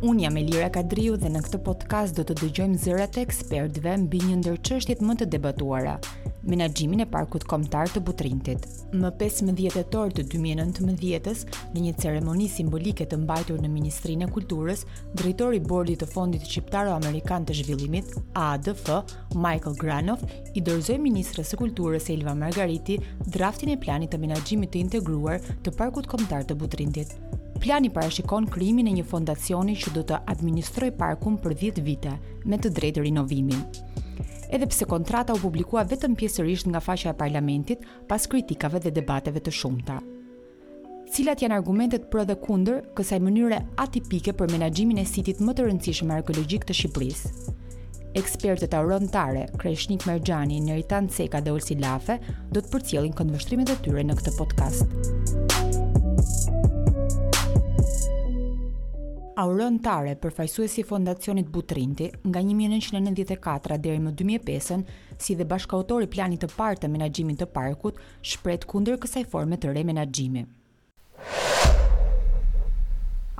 Unë jam Elira Kadriu dhe në këtë podcast do të dëgjojmë zërat e ekspertëve mbi një ndër çështjet më të debatuara, menaxhimin e Parkut Kombëtar të Butrintit. Më 15 tetor të 2019-s, në një ceremoni simbolike të mbajtur në Ministrinë e Kulturës, drejtori i Bordit të Fondit Shqiptaro-Amerikan të Zhvillimit, AADF, Michael Granoff i dorëzoi ministres së Kulturës Elva Margariti draftin e planit të menaxhimit të integruar të Parkut Kombëtar të Butrintit. Plani parashikon krijimin e një fondacioni që do të administrojë parkun për 10 vite, me të drejtë rinovimi. Edhe pse kontrata u publikua vetëm pjesërisht nga faqja e parlamentit pas kritikave dhe debateve të shumta. Cilat janë argumentet pro dhe kundër kësaj mënyre atipike për menaxhimin e sitit më të rëndësishëm arkeologjik të Shqipërisë? Ekspertët Auron Tare, Kreshnik Merxhani, Neritan Ceka dhe Olsi Lafe do të përcjellin këndvështrimet e tyre në këtë podcast. Auron Tare, përfaqësuesi i Fondacionit Butrinti, nga 1994 deri më 2005-ën, si dhe bashkautor i planit të parë të menaxhimit të parkut, shprehet kundër kësaj forme të re menaxhimi.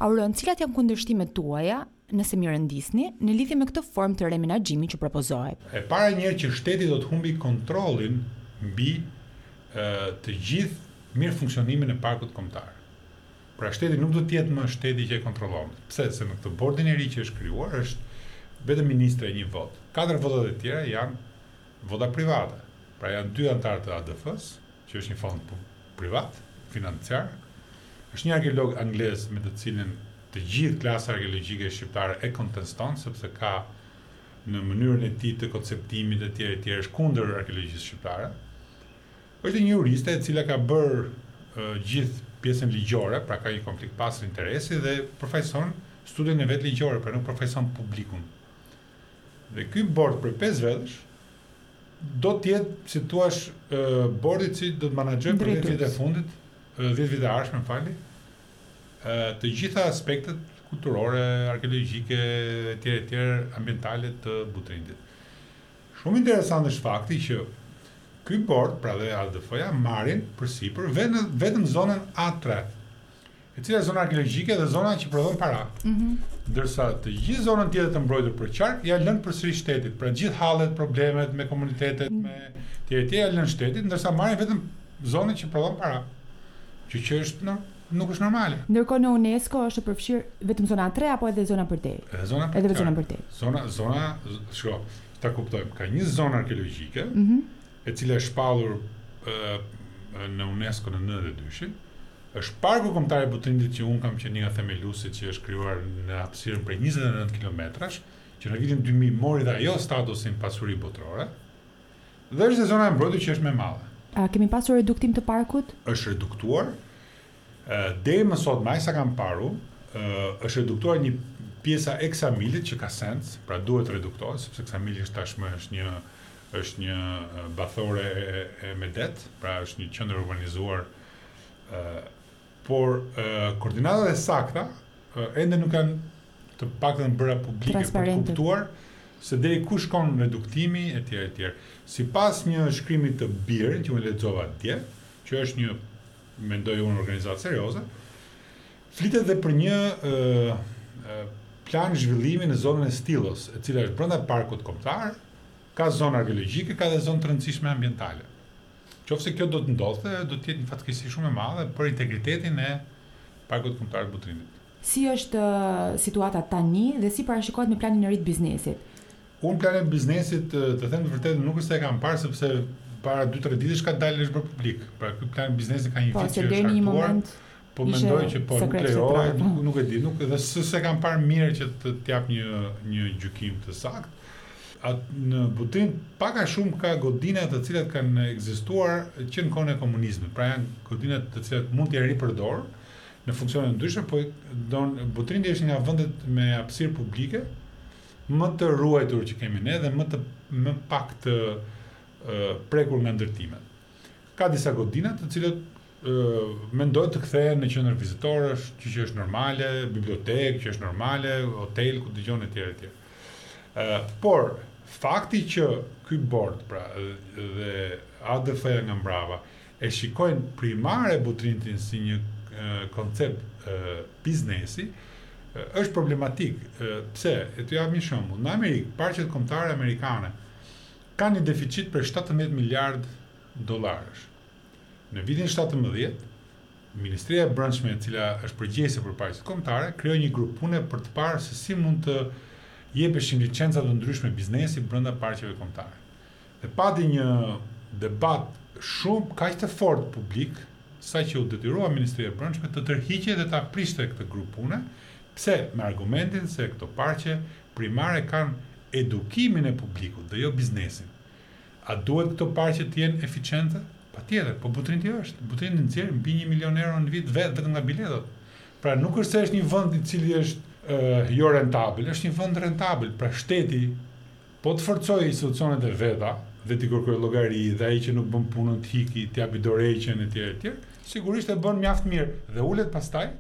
Auron, cilat janë kundërshtimet tuaja, nëse m'i rendisni, në lidhje me këtë formë të re menaxhimi që propozohet? E para njëherë që shteti do të humbi kontrollin mbi të gjithë mirëfunksionimin e parkut kombëtar. Pra shteti nuk do të jetë më shteti që e kontrollon. Pse? Se në këtë bordin e ri që është krijuar është vetëm ministrja një votë. Katër votat e tjera janë vota private, pra janë dy anëtarë të AADF-së, që është një fond privat, financiar. Është një arkeolog anglez me të cilin të gjithë klasa arkeologjike shqiptare e konteston sepse ka në mënyrën e tij të konceptimit e tjera e tjera është kundër arkeologjisë shqiptare. Është një juriste e cila ka bërë gjithë pjesën ligjore, pra ka një konflikt pastër interesi dhe përfaqëson studion e vet ligjore, pra nuk përfaqëson publikun. Dhe ky bord prej pesë vetësh do të jetë, si të thuash, bordi që do të manaxhojë për dhjetë vitet e fundit, dhjetë vitet e ardhshme, më falni, të gjitha aspektet kulturore, arkeologjike, etj, etj, ambientale të Butrintit. Shumë interesant është fakti që ky bord, pra dhe AADF-ja, marrin përsipër vetëm zonën A3. e cila është zona arkeologjike dhe zona që prodhon para. Ëh. Mm Ndërsa të gjithë zonën tjetër të mbrojtur përqark ia lënë përsëri shtetit. Pra gjithë hallet, problemet me komunitetet, mm. e tjera e tjera ia lënë shtetit, ndërsa marrin vetëm zonën që prodhon para. Që që është në nuk është normale. Ndërkohë në UNESCO është përfshirë vetëm zona A3 apo edhe zona përtej? Edhe zona përtej. Edhe zona përtej. Zona zona, shko, ta kuptojmë. Ka një zonë arkeologjike, mm -hmm. e cila është shpallur në UNESCO në nëntëdhjetë e dyshin, është Parku Kombëtar i Butrindit që unë kam qenë një nga themeluesit që është krijuar në hapësirën prej 29 kilometrash, që në vitin 2000 mori dhe ajo statusin pasuri botërore. Dhe është zona e mbrojtur që është më e madhe. A kemi pasur reduktim të parkut? Është reduktuar Deri më sot, me sa kam parë unë, është reduktuar një pjesa e Ksamilit që ka sens, pra duhet të reduktohet, sepse Ksamili është tashmë është një është një Bathore e, e me det, pra është një qendër urbanizuar. ë por ë koordinatat e sakta ë, ende nuk janë të paktën bëra publike për të kuptuar se deri ku shkon reduktimi etj etj. Sipas një shkrimi të BIRN që unë lexova dje, që është një mendoj unë organizatë serioze, flitet dhe për një plan zhvillimi në zonën e Stillos, e cila është brenda parkut kombëtar, ka zonë arkeologjike, ka dhe zonë të rëndësishme ambientale. Qoftë se kjo do të ndodhte, do të jetë një fatkeqësi shumë e madhe për integritetin e parkut kombëtar të Butrintit. Si është situata tani dhe si parashikohet me planin e ri të biznesit? Unë planin e biznesit, të them të vërtetën, nuk është se e kam parë sepse para dy tre ditësh ka dalë është bërë publik. Pra ky plan i biznesit ka një vit që është hartuar. Po mendoj që po nuk lejohet, nuk e di, nuk edhe s'e kam parë mirë që të jap një një gjykim të saktë. Atje në Butrint pak a shumë ka godina të cilat kanë ekzistuar që në kohën e komunizmit. Pra janë godina të cilat mund t'i ripërdor, në funksione të ndryshme, po don Butrinti është nga vendet me hapësirë publike më të ruajtur që kemi ne dhe më të më pak të e, prekur nga ndërtimet. Ka disa godina të cilat mendojnë të kthehen në qendër vizitorësh, që që është normale, bibliotekë që është normale, hotel ku dëgjon etj etj. Ë, por fakti që ky bord pra dhe ADF-ja nga mbrapa E shikojnë primare Butrintin si një koncept biznesi, është problematik. Pse? E të jap një shembull. Në Amerikë, parqet kombëtare amerikane kanë një deficit prej 17 miliard dollarësh. Në vitin 17, Ministria e Brendshme, e cila është përgjegjëse për parqet kombëtare, krijoi një grup pune për të parë se si mund të jepeshin licenca të ndryshme biznesi brenda parqeve kombëtare. Dhe pati një debat shumë kaq të fortë publik, saqë u detyrua Ministria e Brendshme të tërhiqej dhe ta prishte këtë grup pune, pse me argumentin se këto parqe primare kanë edukimin e publikut dhe jo biznesin. A duhet këto parqe të jenë eficiente? Patjetër, po Butrinti është. Butrinti nxjerr mbi një milion euro në vit vetë vetëm nga biletat. Pra nuk është se është një vend i cili është jo rentabël, është një vend rentabël, pra shteti Po të forcojë institucionet e veta dhe t'i kërkojë llogari dhe ai që nuk bën punën të iki, t'i japë dorëheqjen etj etj, sigurisht e bën mjaft mirë dhe ulet pastaj,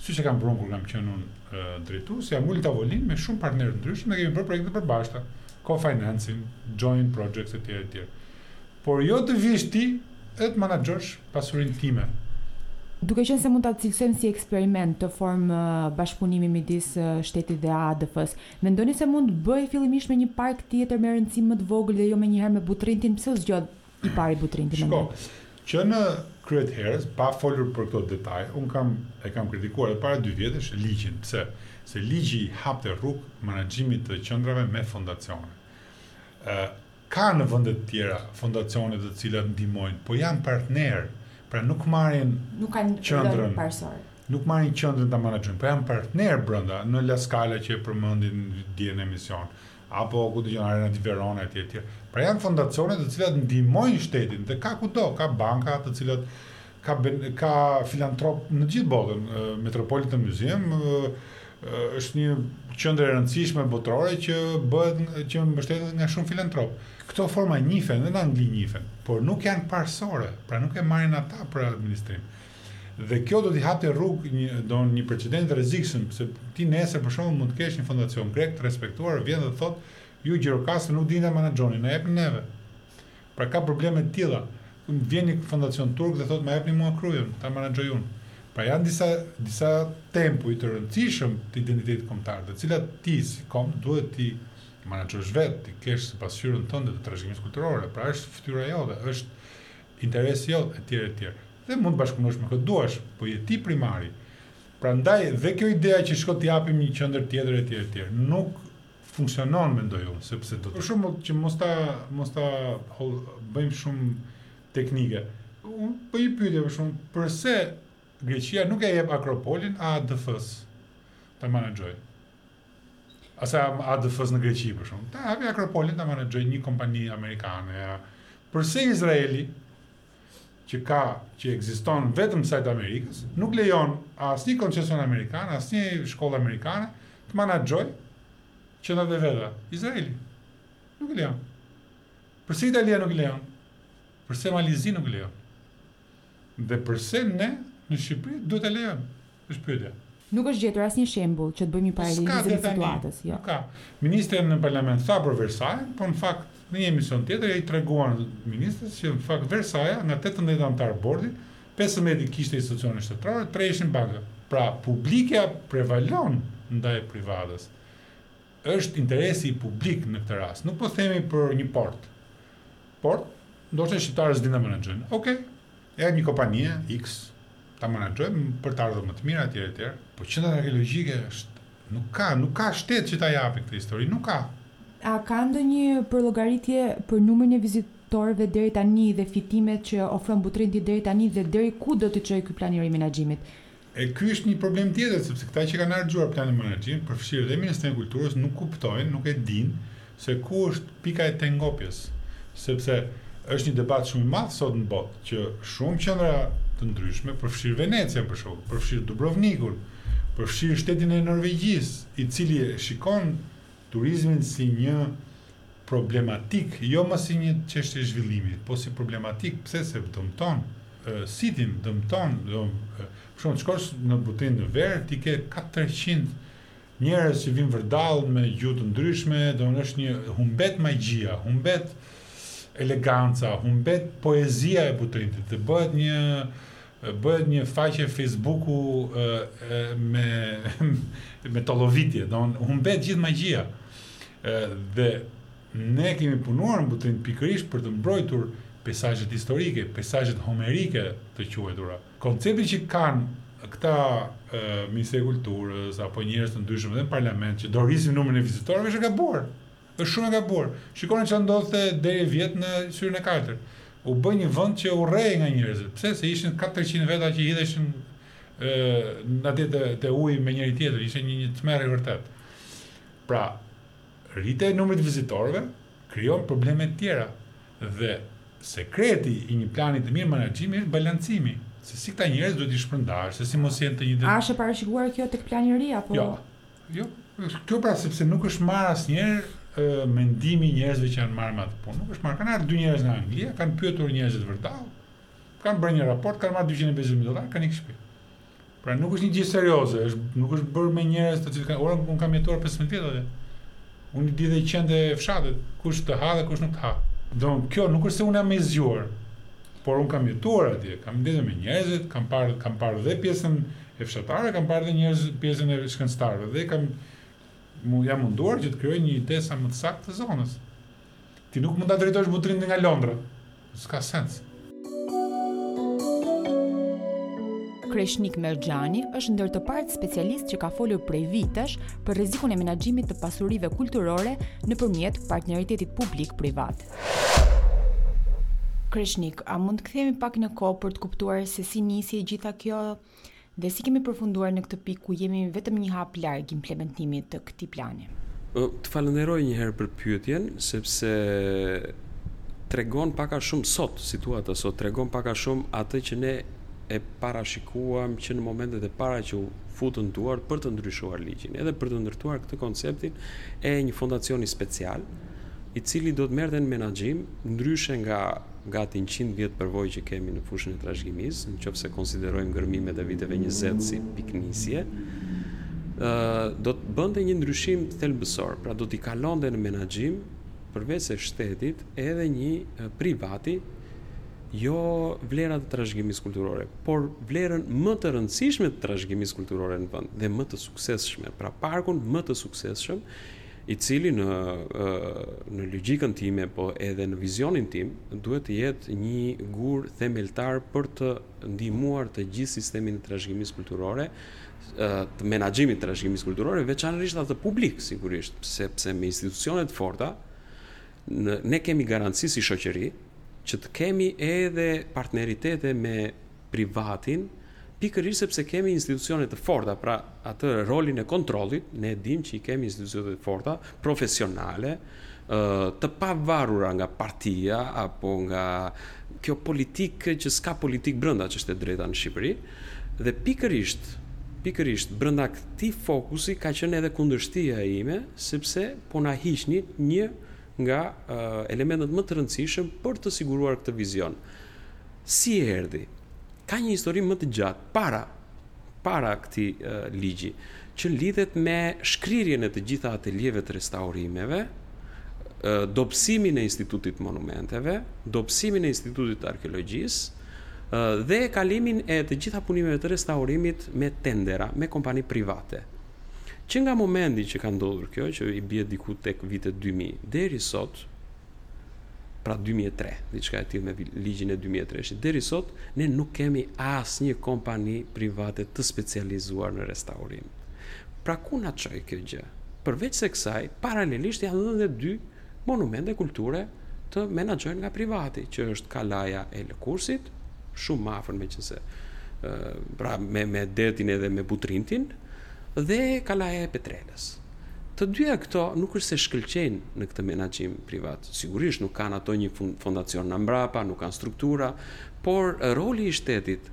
siç e kam bërë unë kur kam qenë unë drejtues, jam ulë në tavolinë me shumë partnerë të ndryshëm dhe kemi bërë projekte të përbashkëta, co-financing, joint projects etj etj. Por jo të vish ti dhe të manaxhosh pasurinë time. Duke qenë se mund ta cilësojmë si eksperiment këtë formë bashkëpunimi midis shtetit dhe AADF-së, Mendoni se mund të bëhej fillimisht me një park tjetër me rëndësi më të vogël dhe jo menjëherë me Butrintin, Pse u zgjodh i pari Butrinti mendoni? Shiko, që në krye të herës, pa folur për këto detaje, unë kam e kam kritikuar edhe para dy vjetësh ligjin, pse? Se ligji i hapte rrugë menaxhimit të qendrave me fondacione. Ë Ka në vende të tjera fondacione të cilat ndihmojnë, po janë partnerë, pra nuk marrin Nuk kanë rol parësor. nuk marrin qendrën ta manaxhojnë, po janë partnerë brenda, në La Scala që e përmendin dje në emision, apo ku di unë Arena di Verona etj etj. Pra janë fondacione të cilat ndihmojnë shtetin dhe ka kudo, ka banka të cilat Ka ka filantropë në gjithë botën. Metropolitan Museum është një qendër e rëndësishme botërore që bëhet që mbështetet nga shumë filantropë. Këto forma njifen dhe në Angli njifen, por nuk janë parësore, pra nuk e marrin ata për administrim. Dhe kjo do t'i hapte rrugë një do një precedent të rrezikshëm, se ti nesër për shembull mund të kesh një fondacion grek të respektuar vjen dhe thotë ju Gjirokastrën nuk dini ta menaxhoni, na jepni neve. Pra ka probleme të tilla. Vjen një fondacion turk dhe thotë ma jepni mua Krujën, ta menaxhoj unë. Pra janë disa disa tempuj të rëndësishëm të identitetit kombëtar, të cilat ti si komb duhet t'i menaxhosh vetë, t'i kesh si pasqyrën tënde të trashëgimisë kulturore, pra është fytyra jote, është interesi jot etj etj. Dhe mund të bashkëpunosh me kë të duash, po je ti primari. Prandaj dhe kjo idea që shko të japim një qendër tjetër etj etj nuk funksionon mendoj unë sepse do të Për shembull që mos ta mos ta holl- bëjmë shumë teknike. Unë po një pyetje për shembull përse Greqia nuk e jep Akropolin AADF-së ta manaxhojë. Ose AADF-së në Greqi për shembull. Ta japi Akropolin ta manaxhojë një kompani amerikane. a- Përse Izraeli që ka që ekziston vetëm sajë të Amerikës, nuk lejon asnjë koncesion amerikan, asnjë shkollë amerikane të manaxhojë qendrat e veta. Izraeli nuk lejon. Përse Italia nuk lejon? Përse Mali i Zi nuk lejon? Dhe përse ne në Shqipëri duhet ta lejojmë? Është pyetja. Nuk është gjetur asnjë shembull që të bëjmë një paralelizëm të situatës, jo. Nuk ka. Ministrja në Parlament tha për Versajen, por në fakt në një emision tjetër ia treguan ministres që në fakt Versaja nga tetëmbëdhjetë anëtarë bordi, pesëmbëdhjetë i kishte institucione shtetërore, tre ishin banka. Pra, publikja prevalon ndaj privates. Është interesi publik në këtë rast. Nuk po themi për një port. Port, ndoshta shqiptarët s'dinë ta menaxhojnë. Okej. Japi një kompanie X, ta menaxhojmë për të ardhur më të mirë etj etj. Po qendra arkeologjike është nuk ka, nuk ka shtet që ta japë këtë histori, nuk ka. A ka ndonjë përllogaritje për numrin e vizitorëve deri tani dhe fitimet që ofron Butrinti deri tani dhe deri ku do të çojë ky plan i rimenaxhimit? E ky është një problem tjetër sepse këta që kanë hartuar planin e menaxhimit, përfshirë dhe Ministrinë e Kulturës nuk kuptojnë, nuk e dinë se ku është pika e tejngopjes, sepse është një debat shumë i madh sot në botë, që shumë qendra të ndryshme, përfshirë Venecian për shembull, përfshirë Dubrovnikun, përfshirë shtetin e Norvegjisë, i cili e shikon turizmin si një problematik, jo më si një çështje zhvillimi, po si problematik, pse se dëmton sitin, dëmton, për shembull të shkosh në Butrint në verë, ti ke katërqind njerëz që vijnë vërdallë me gjuhë të ndryshme, domethënë është një humbet magjia, humbet eleganca, humbet poezia e Butrintit dhe bëhet një bëhet një faqe Facebooku me me tollovitje, domethënë humbet gjithë magjia. Dhe ne kemi punuar në Butrint pikërisht për të mbrojtur pejsazhet historike, pejsazhet homerike të quajtura. Koncepti që kanë këta Ministria e Kulturës apo njerëz të ndryshëm edhe në parlament që do rrisim numrin e vizitorëve është e gabuar. Është shumë e gabuar. Shikoni çfarë ndodhte deri vjet në Syrin e Kaltër. U bë një vend që urrehej nga njerëzit. Pse se ishin 400 veta që hidheshin ë atje te, te uji me njëri-tjetrin, ishte një një tmerr i vërtetë. Pra, rritja e numrit të vizitorëve krijon probleme të tjera dhe sekreti i një plani të mirë menaxhimi është balancimi, se si këta njerëz duhet t'i shpërndash, se si mos jenë të një ditë. A është e parashikuar kjo tek plani i ri apo? Jo. Jo, kjo pra sepse nuk është marrë asnjëherë mendimi i njerëzve që janë marrë me atë punë. Nuk është marrë, kanë ardhur dy njerëz nga Anglia, kanë pyetur njerëzit vërdallë, kanë bërë një raport, kanë marrë 250 mijë dollarë, kanë ikë shtëpi. Pra nuk është një gjë serioze, është nuk është bërë me njerëz të cilët kanë, ore unë kam jetuar 15 vjet atje. Unë di dhe qentë e fshatit, kush të ha dhe kush nuk të ha. Do kjo nuk është se unë jam i zgjuar, por unë kam jetuar atje, kam ndenjur me njerëzit, kam parë kam parë dhe pjesën e fshatarëve, kam parë dhe njerëz pjesën e shkencëtarëve dhe kam mu jam munduar që të krijoj një ide sa më të saktë të zonës. Ti nuk mund ta drejtosh Butrintin nga Londra. S'ka sens. Kreshnik Merxhani është ndër të parët specialistë që ka folur prej vitesh për rrezikun e menaxhimit të pasurive kulturore nëpërmjet partneritetit publik-privat. Kreshnik, a mund të kthehemi pak në kohë për të kuptuar se si nisi e gjitha kjo Dhe si kemi përfunduar në këtë pikë ku jemi vetëm një hap larg implementimit të këtij plani? Të falënderoj një herë për pyetjen, sepse tregon pak a shumë sot, situata sot tregon pak a shumë atë që ne e parashikuam që në momentet e para që u futën duart për të ndryshuar ligjin, edhe për të ndërtuar këtë konceptin e një fondacioni special, i cili do të merrte në menaxhim, ndryshe nga gati njëqind vjet përvojë që kemi në fushën e trashëgimisë, në qoftë se konsiderojmë gërmimet e viteve njëzet si pikënisje, do të bënte një ndryshim thelbësor, pra do t'i kalonte në menaxhim përveç se shtetit edhe një privati jo vlerat e trashëgimisë kulturore, por vlerën më të rëndësishme të trashëgimisë kulturore në vend dhe më të suksesshme, pra parkun më të suksesshëm i cili në në logjikën time po edhe në vizionin tim duhet të jetë një gur themeltar për të ndihmuar të gjithë sistemin e trashëgimisë kulturore të menaxhimit të trashëgimisë kulturore veçanërisht atë publik sigurisht sepse me institucione të forta ne kemi garanci si shoqëri që të kemi edhe partneritete me privatin Pikërisht sepse kemi institucione të forta, pra atë rolin e kontrollit, ne e dimë që i kemi institucione të forta, profesionale, të pavarura nga partia apo nga kjo politikë që s'ka politikë brenda, ç'është e drejta në Shqipëri, dhe pikërisht, pikërisht brenda këtij fokusi ka qenë edhe kundërshtia ime, sepse po na hiqni një nga elementët më të rëndësishëm për të siguruar këtë vizion. Si erdhi? Ka një histori më të gjatë para para këtij ligji që lidhet me shkrirjen e të gjitha ateljeve të restaurimeve, dobësimin e Institutit të Monumenteve, dobësimin e Institutit të Arkeologjisë dhe kalimin e të gjitha punimeve të restaurimit me tendera, me kompani private. Që nga momenti që ka ndodhur kjo, që i bie diku tek vitet 2000 deri sot, pra 2003, diçka e tillë me ligjin e 2003-shit. Deri sot ne nuk kemi asnjë kompani private të specializuar në restaurim. Pra ku na çoi kjo gjë? Përveç se kësaj, paralelisht janë edhe dy monumente kulture të menaxhuara nga privati, që është Kalaja e Lëkursit, shumë afër meqenëse pra me me detin edhe me Butrintin dhe Kalaja e Petrelës. Të dyja këto nuk është se shkëlqejnë në këtë menaxhim privat. Sigurisht nuk kanë ato një fondacion nga mbrapa, nuk kanë struktura, por roli i shtetit,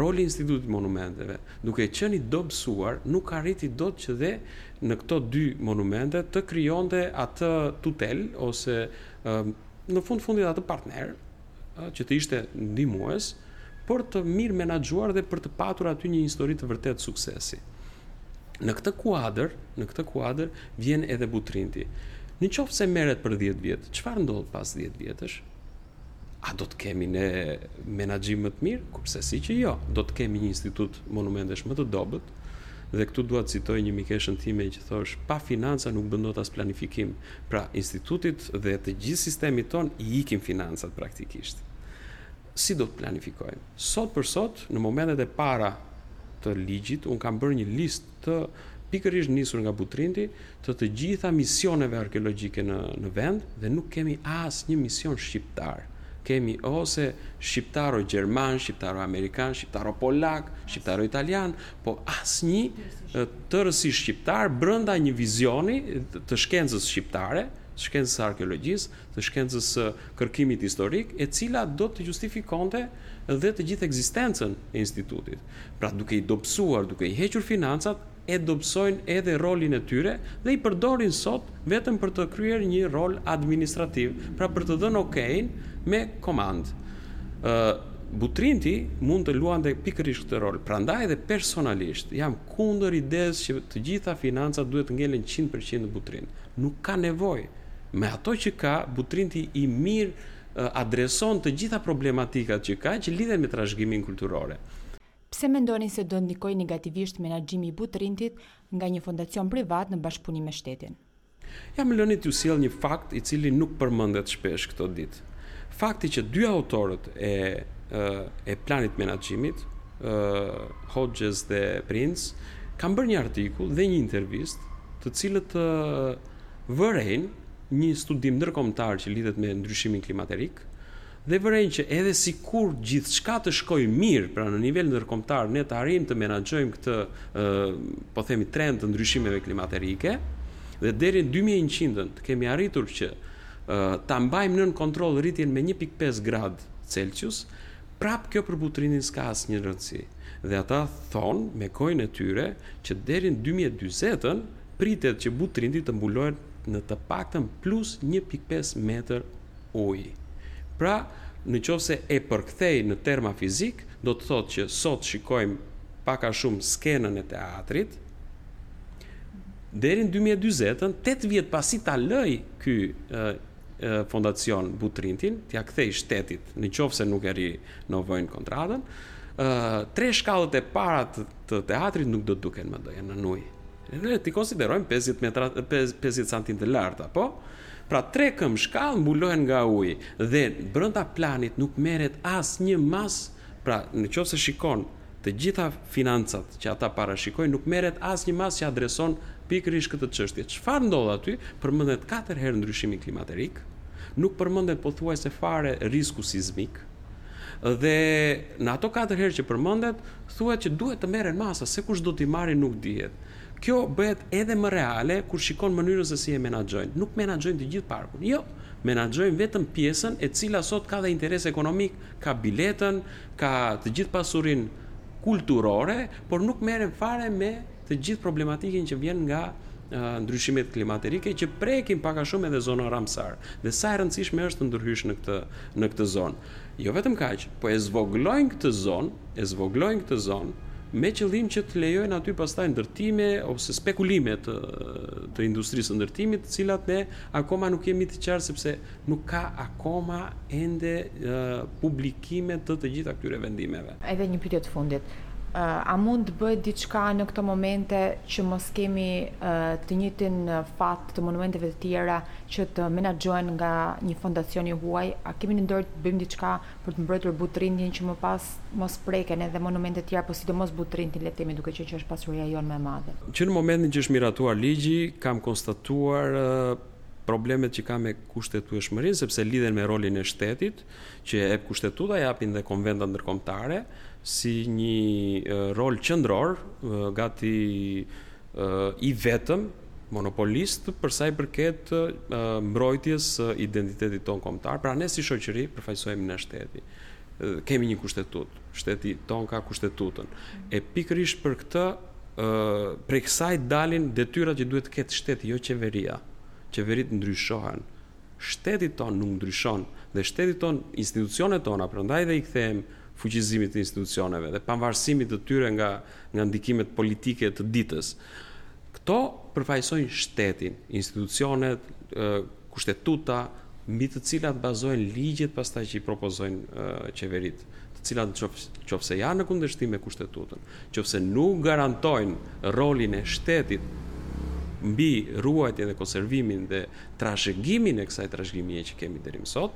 roli i Institutit të Monumenteve, duke qenë i dobësuar, nuk arriti dot që dhe në këto dy monumente të krijonte atë tutelë ose në fund fundit atë partner, që të ishte ndihmues për të mirë menaxhuar dhe për të patur aty një histori të vërtetë suksesi. Në këtë kuadër, në këtë kuadër vjen edhe Butrinti. Në qoftë se merret për 10 vjet, çfarë ndodh pas 10 vjetësh? A do të kemi ne menaxhim më të mirë? Kurrsesi që jo, do të kemi një institut monumentesh më të dobët, dhe këtu dua të citoj një mikeshën time që thosh pa financa nuk bën dot as planifikim. Pra, institutit dhe të gjithë sistemit tonë i ikin financat praktikisht. Si do të planifikojmë? Sot për sot, në momentet e para të ligjit, unë kam bërë një listë të pikërisht nisur nga Butrinti të të gjitha misioneve arkeologjike në, në vend dhe nuk kemi asnjë mision shqiptar. Kemi ose shqiptaro gjerman, shqiptaro amerikan, shqiptaro polak, shqiptaro italian, po asnjë tërësisht shqiptar brenda një vizioni të shkencës shqiptare, të shkencës së arkeologjisë, të shkencës së kërkimit historik, e cila do të justifikonte dhe të gjithë ekzistencën e institutit. Pra duke i dobësuar, duke i hequr financat, e dobësojnë edhe rolin e tyre dhe i përdorin sot vetëm për të kryer një rol administrativ, pra për të dhënë ok-in me komandë. Butrinti mund të luante pikërisht këtë rol, prandaj dhe personalisht jam kundër idesë që të gjitha financat duhet të ngelen qind për qind në Butrint. Nuk ka nevojë. Me ato që ka, Butrinti i mirë adreson të gjitha problematikat që ka që lidhen me trashëgiminë kulturore. Pse mendoni se do ndikojë negativisht menaxhimi i Butrintit nga një fondacion privat në bashkëpunim me shtetin. Ja më lëni t'ju sjell një fakt i cili nuk përmendet shpesh këto ditë. Fakti që dy autorët e e planit menaxhimit, ë Hodges dhe Prince, kanë bërë një artikull dhe një intervistë, të cilët ë, vërejnë një studim ndërkombëtar që lidhet me ndryshimin klimaterik, Dhe vërejnë që edhe sikur gjithçka të shkojë mirë, pra në nivel ndërkombëtar ne të arrijmë të menaxhojmë këtë po themi trend të ndryshimeve klimaterike dhe deri në dy mijë e njëqind-ën të kemi arritur që ta mbajmë nën kontroll rritjen me një pikë pesë gradë Celsius, prapë kjo për Butrintin s'ka asnjë rëndësi. Dhe ata thonë me gojën e tyre që deri në dy mijë e dyzet-ën pritet që Butrinti të mbulohet në të paktën plus një pikë pesë metër uji. Pra, në qoftë se e përkthej në terma fizikë, do të thotë që sot shikojmë pak a shumë skenën e teatrit, deri në dy mijë e dyzetën, tetë vjet pasi ta lëjë ky fondacion Butrintin, t'ia kthejë shtetit, në qoftë se nuk e rinovojnë kontratën, tre shkallët e para të teatrit nuk do të duken më, do jenë nën ujë. Edhe t'i konsiderojmë pesëdhjetë metra pesëdhjetë santim të larta, po? Pra tre këmbë shkallë mbulohen nga uji dhe brenda planit nuk merret asnjë masë, pra në qoftë se shikon të gjitha financat që ata parashikojnë nuk merret asnjë masë që adreson pikërisht këtë çështje. Çfarë ndodh aty? Përmendet katër herë ndryshimi klimaterik, nuk përmendet pothuajse fare risku sizmik. Dhe në ato katër herë që përmendet, thuhet që duhet të merren masa, se kush do t'i marrin nuk dihet. Kjo bëhet edhe më reale kur shikon mënyrën se si e menaxhojnë. Nuk menaxhojnë të gjithë parkun. Jo, menaxhojnë vetëm pjesën e cila sot ka dhe interes ekonomik, ka biletën, ka të gjithë pasurinë kulturore, por nuk merren fare me të gjithë problematikën që vjen nga ndryshimet klimaterike që prekin pak a shumë edhe zonën Ramsar. Dhe sa e rëndësishme është të ndërhysh në këtë në këtë zonë. Jo vetëm kaq, po e zvoglojnë këtë zonë, e zvoglojnë këtë zonë me qëllim që të lejojnë aty pastaj ndërtime ose spekulime të të industrisë së ndërtimit, të cilat ne akoma nuk jemi të qartë sepse Nuk ka akoma ende publikime të të gjitha këtyre vendimeve. Edhe një pyetje të fundit. A mund të bëhet diçka në këto momente që mos kemi të njëjtin fat të monumenteve të tjera që të menaxhohen nga një fondacion i huaj? A kemi në dorë të bëjmë diçka për të mbrojtur Butrintin që më pas mos preken edhe monumente të tjera, po sidomos Butrintin le të themi duke qenë që është pasuria jonë më e madhe? Që në momentin që është miratuar ligji kam konstatuar problemet që ka me kushtetueshmërinë, sepse lidhen me rolin e shtetit, që e jep kushtetuta, japin dhe konventat ndërkombëtare, si një rol qëndror, gati i vetëm, monopolist, përsa i përket mbrojtjes së identitetit tonë kombëtar, pra ne si shoqëri përfaqësohemi nga shteti, kemi një kushtetutë. Shteti tonë ka kushtetutën. E pikërisht për këtë, prej kësaj dalin detyrat që duhet të ketë shteti, jo qeveria. Qeveritë ndryshohen. Shteti tonë nuk ndryshon. Dhe shteti tonë, institucionet tona, prandaj dhe i kthehem fuqizimit të institucioneve dhe pavarësimit të tyre nga, nga ndikimet politike të ditës. Këto përfaqësojnë shtetin, institucionet, Kushtetuta mbi të cilat bazohen ligjet pastaj që i propozojnë qeveritë, të cilat në qoftë se janë në kundërshtim me Kushtetutën, në qoftë se nuk garantojnë rolin e shtetit mbi ruajtjen dhe konservimin dhe trashëgimin e kësaj trashëgimie që kemi deri më sot,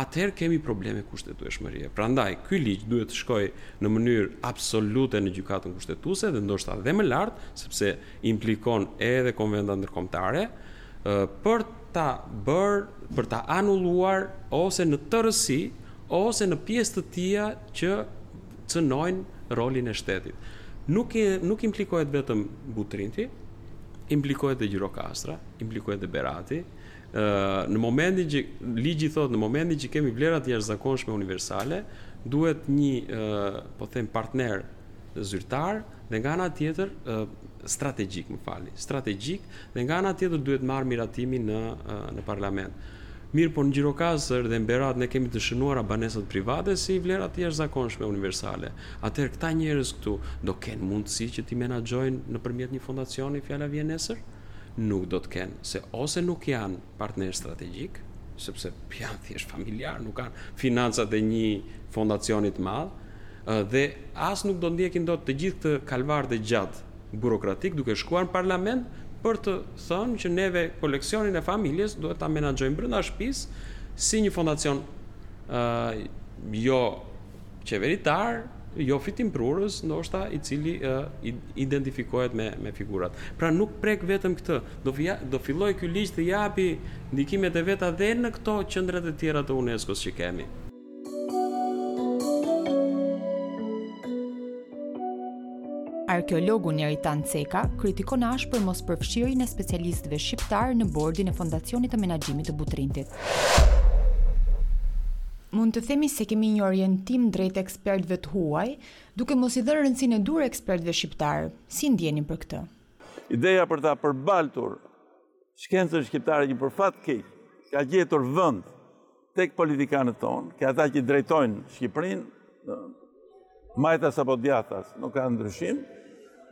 atëherë kemi probleme kushtetueshmërie. Prandaj, ky ligj duhet të shkojë në mënyrë absolute në Gjykatën Kushtetuese dhe ndoshta dhe më lart, sepse implikon edhe konventa ndërkombëtare, për ta bërë, për ta anulluar ose në tërësi ose në pjesë të tija që cënojnë rolin e shtetit. Nuk, nuk implikohet vetëm Butrinti, implikohet dhe Gjirokastra, implikohet dhe Berati, në momentin që ligji thotë në momentin që kemi vlera të jashtëzakonshme universale, duhet një po them partner zyrtar Dhe nga ana tjetër, strategjik, më falni, strategjik, dhe nga ana tjetër duhet marrë miratimi në, në parlament. Mirëpo në Gjirokastër dhe në Berat ne kemi të shënuara banesat private si vlera të jashtëzakonshme universale. Atëherë këta njerëz këtu do kenë mundësi që t'i menaxhojnë nëpërmjet një fondacioni fjala vjen nesër? Nuk do të kenë, se ose nuk janë partnerë strategjikë, sepse janë thjesht familjarë, nuk kanë financat e një fondacioni të madh dhe as nuk do ndjekin dot të gjithë këtë kalvar të gjatë burokratik duke shkuar në parlament për të thënë që neve koleksionin e familjes duhet ta menaxhojmë brenda shtëpisë si një fondacion ë jo qeveritar jofitimprurës ndoshta i cili identifikohet me me figurat. Pra nuk prek vetëm këtë, do do fillojë ky ligj të japi ndikimet e veta dhe në këto qendrat e tjera të UNESCO-s që kemi. Arkeologu Neritan Ceka kritikon ashpër mospërfshirjen e specialistëve shqiptarë në bordin e Fondacionit të Menaxhimit të Butrintit. Mund të themi se kemi një orientim drejt ekspertëve të huaj, duke mos i dhënë rëndësinë e duhur ekspertëve shqiptarë. Si ndiheni për këtë? Ideja për ta përbaltur Shkencën shqiptare që për fat keq ka gjetur vend tek politikanët tonë, tek ata që drejtojnë Shqipërinë, majtas apo djathtas, nuk ka ndryshim,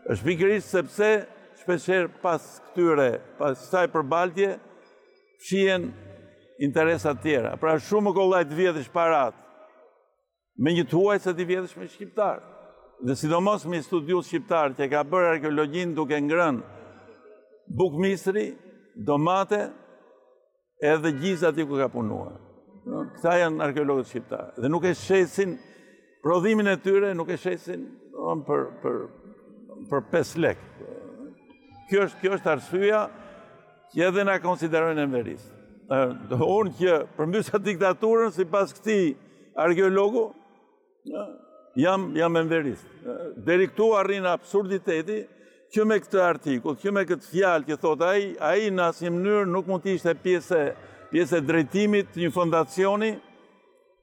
është pikërisht sepse shpeshherë pas këtyre, pas kësaj përbaltje, fshihen interesa të tjera. Pra shumë më kollaj t'i vjedhësh paratë, me një të huaj se t'i vjedhësh me shqiptarë, dhe sidomos me studiues shqiptar që e ka bërë arkeologjinë duke ngrënë bukë misri, domate, edhe gjizë aty ku ka punuar. Këta janë arkeologët shqiptarë, dhe nuk e shesin prodhimin e tyre, nuk e shesin për, për, për pesë lek. Kjo është, kjo është arsyeja, Që edhe na konsiderojnë enverist. Unë që përmbysa diktaturën, sipas këtij arkeologu, jam, jam enverist. Deri këtu arrin absurditeti, që me këtë artikull, që me këtë fjalë që thotë ai, ai në asnjë mënyrë nuk mund të ishte pjesë pjesë e drejtimit të një fondacioni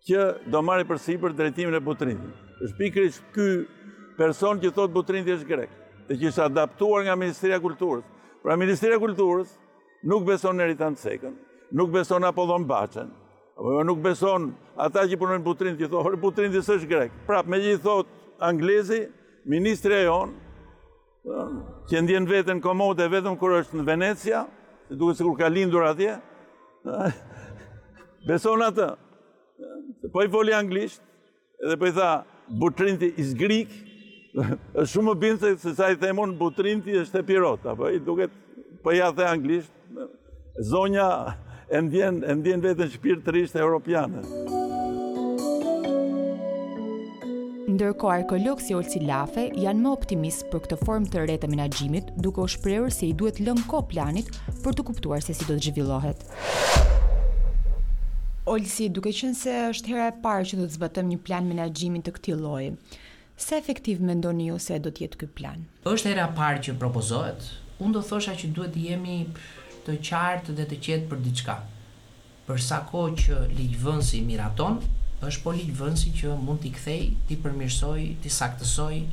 që do marri përsipër drejtimin e Butrintit. Është pikërisht ky person që thotë Butrinti është grek, dhe që është adaptuar nga Ministria e Kulturës. Pra Ministria e Kulturës nuk beson Neritan Cekën, nuk beson Apollon Baçen, jo, nuk beson ata që punojnë Butrint që thonë Butrinti s'është grek. Prap megjithatë thotë anglezi, ministrja e jonë që ndjen veten komode vetëm kur është në Venecia, se duket sikur ka lindur atje, beson atë, se po i foli anglisht, edhe po i tha, Butrinti is Greek, është shumë më bindëse sesa t'i themi Butrinti është epirot, po i duket, po ia the anglisht, Zonja e ndjen, e ndjen veten shpirtërisht europiane. Ndërkohë arkeologë si Olsi Lafe janë më optimistë për këtë formë të re të menaxhimit, duke u shprehur se i duhet lënë kohë planit për të kuptuar se si do të zhvillohet. Olsi, duke qenë se është hera e parë që do të zbatojmë një plan menaxhimi të këtij lloji, Sa efektiv mendoni ju se do të jetë ky plan? Është hera e parë që propozohet. Unë do thosha që duhet të jemi të qartë dhe të qetë për diçka. Për sa kohë që ligjvënësi miraton, është po ligjvënësi që mund t'i kthejë, t'i përmirësojë, t'i saktësojë.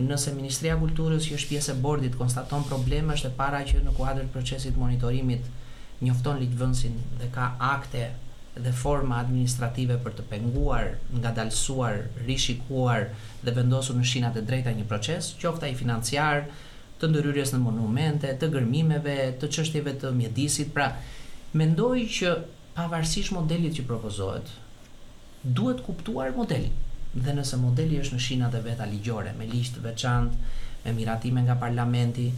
Nëse Ministria e Kulturës, që është pjesë e bordit, konstaton probleme, është e para që në kuadër të procesit të monitorimit njofton ligjvënësin dhe ka akte, dhe forma administrative për të penguar, ngadalësuar, rishikuar dhe vendosur në shinat e drejta një proces, qoftë ai financiar, të ndërhyrjes në monumente, të gërmimeve, të çështjeve të mjedisit, pra, mendoj që pavarësisht modelit që propozohet, duhet kuptuar modeli dhe nëse modeli është në shinat e veta ligjore, me ligj të veçantë, me miratime nga parlamenti,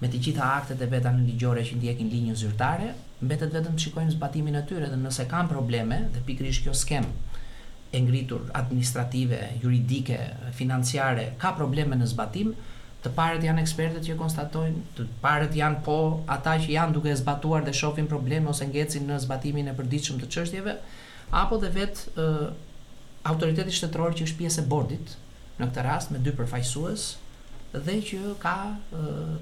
Me të gjitha aktet e veta nënligjore që ndjekin linjën zyrtare, mbetet vetëm të shikojmë zbatimin e tyre dhe nëse kanë probleme, dhe pikërisht kjo skemë e ngritur administrative, juridike, financiare ka probleme në zbatim, të parët janë ekspertët që konstatojnë, të parët janë po ata që janë duke e zbatuar dhe shohin probleme ose ngecin në zbatimin e përditshëm të çështjeve, apo dhe vetë Autoriteti Shtetëror që është pjesë e Bordit. në këtë rast me dy përfaqësues dhe që ka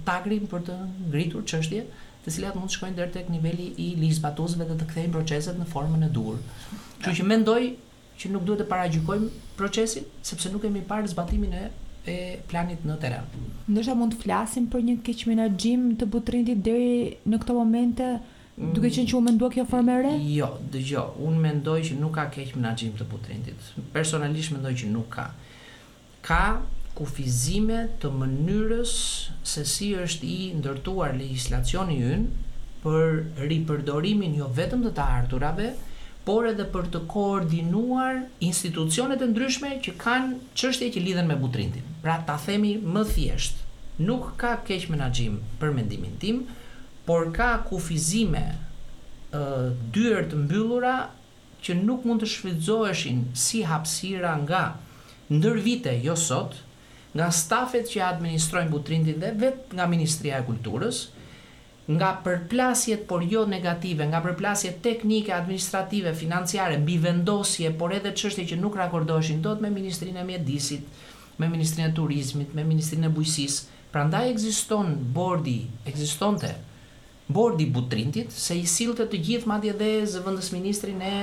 tagrin për të ngritur çështje të cilat mund të shkojnë deri tek niveli i ligjzbatuesve dhe të kthejnë proceset në formën e duhur. Kështu që mendoj që nuk duhet të paragjykojmë procesin sepse nuk kemi parë zbatimin e e planit në terren. Ndoshta mund të flasim për një keqmenaxhim të Butrintit deri në këto momente Duke qenë që u mendua kjo formë e re? Jo, dëgjo, unë mendoj që nuk ka keqmenaxhim të Butrintit. Personalisht mendoj që nuk ka. Ka kufizime të mënyrës se si është i ndërtuar legjislacioni ynë për ripërdorimin jo vetëm të të ardhurave, por edhe për të koordinuar institucionet e ndryshme që kanë çështje që lidhen me Butrintin. Pra ta themi më thjesht, nuk ka keqmenaxhim për mendimin tim, Por ka kufizime, dyer të mbyllura që nuk mund të shfrytëzoheshin si hapësira nga, ndër vite, jo sot, nga stafet që administrojnë Butrintin dhe vetë nga Ministria e Kulturës, nga përplasjet, por jo negative, nga përplasjet teknike, administrative, financiare, mbivendosje, por edhe çështje që nuk rakordoheshin dot me Ministrinë e Mjedisit, me Ministrinë e Turizmit, me Ministrinë e Bujqësisë, Prandaj ekziston bordi, ekzistonte Bordi i Butrintit, se i sillte të gjithë, madje dhe zëvendësministrin e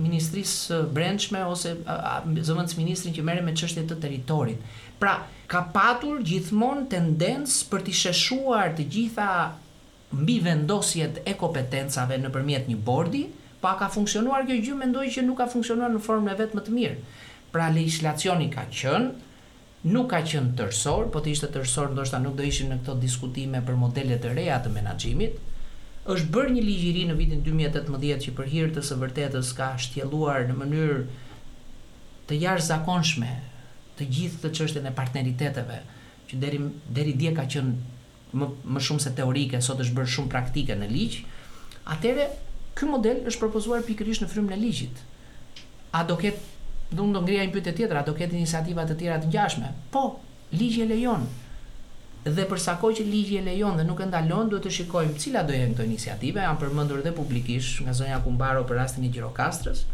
Ministrisë së Brendshme ose zëvendësministrin që merrej me çështje të territorit. Pra, ka patur gjithmonë tendencë për t'i sheshuar të gjitha mbivendosjet e kompetencave nëpërmjet një bordi, po a ka funksionuar kjo gjë, mendoj që nuk ka funksionuar në formën e vet më të mirë. Pra legjislacioni ka qenë, nuk ka qenë tërësor, po të ishte tërësor ndoshta nuk do ishin në këto diskutime për modele të reja të menaxhimit. Është bërë një ligj i ri në vitin dy mijë e tetëmbëdhjetë që për hir të së vërtetës ka shtjelluar në mënyrë të jashtëzakonshme të gjithë këtë çështjen e partneriteteve që deri deri dje ka qenë më më shumë se teorike, sot është bërë shumë praktike në ligj, atëherë ky model është propozuar pikërisht në frymën e ligjit. A do ketë, do ngrija një pyetje tjetër, a do ketë iniciativa të tjera të ngjashme? Po, ligji e lejon. Dhe për sa kohë që ligji e lejon dhe nuk e ndalon, duhet të shikojmë cilat do jenë këto iniciativa, janë përmendur dhe publikisht nga zonja Kumbaro për rastin e Gjirokastrës.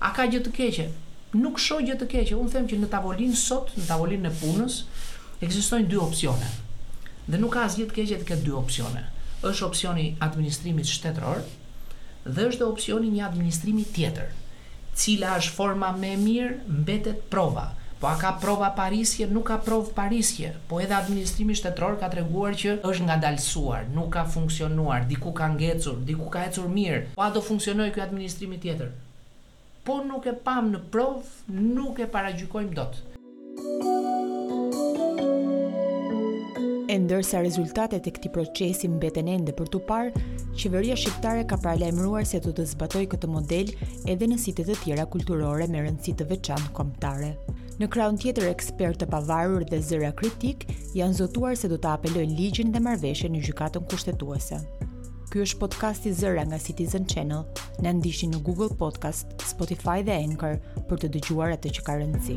A ka gjë të keqe? Nuk shoh gjë të keqe. Unë them që në tavolinë sot, në tavolinën e punës, ekzistojnë dy opsione. Dhe nuk ka asgjë të keqe të ketë dy opsione. Është opsioni i administrimit shtetëror dhe është dhe opsioni i një administrimi tjetër. Cila është forma më e mirë, mbetet prova. Po a ka provë pa riske? Nuk ka provë pa riske. Po edhe administrimi shtetëror ka treguar që është ngadalësuar, nuk ka funksionuar, diku ka ngecur, diku ka ecur mirë. Po a do funksionojë ky administrimi tjetër? Po nuk e pamë në provë nuk e paragjykojmë dot. E ndërsa rezultatet e këtij procesi mbeten ende për t'u parë, qeveria shqiptare ka paralajmëruar se do të zbatojë këtë model edhe në site të tjera kulturore me rëndësi të veçantë kombëtare. Në krahun tjetër ekspertë të pavarur dhe zëra kritikë janë zotuar se do ta apelojnë ligjin dhe marrëveshjen në Gjykatën Kushtetuese. Ky është podcasti Zëra nga Citizen Channel. Na ndiqni në Google Podcast, Spotify dhe Anchor për të dëgjuar atë që ka rëndësi.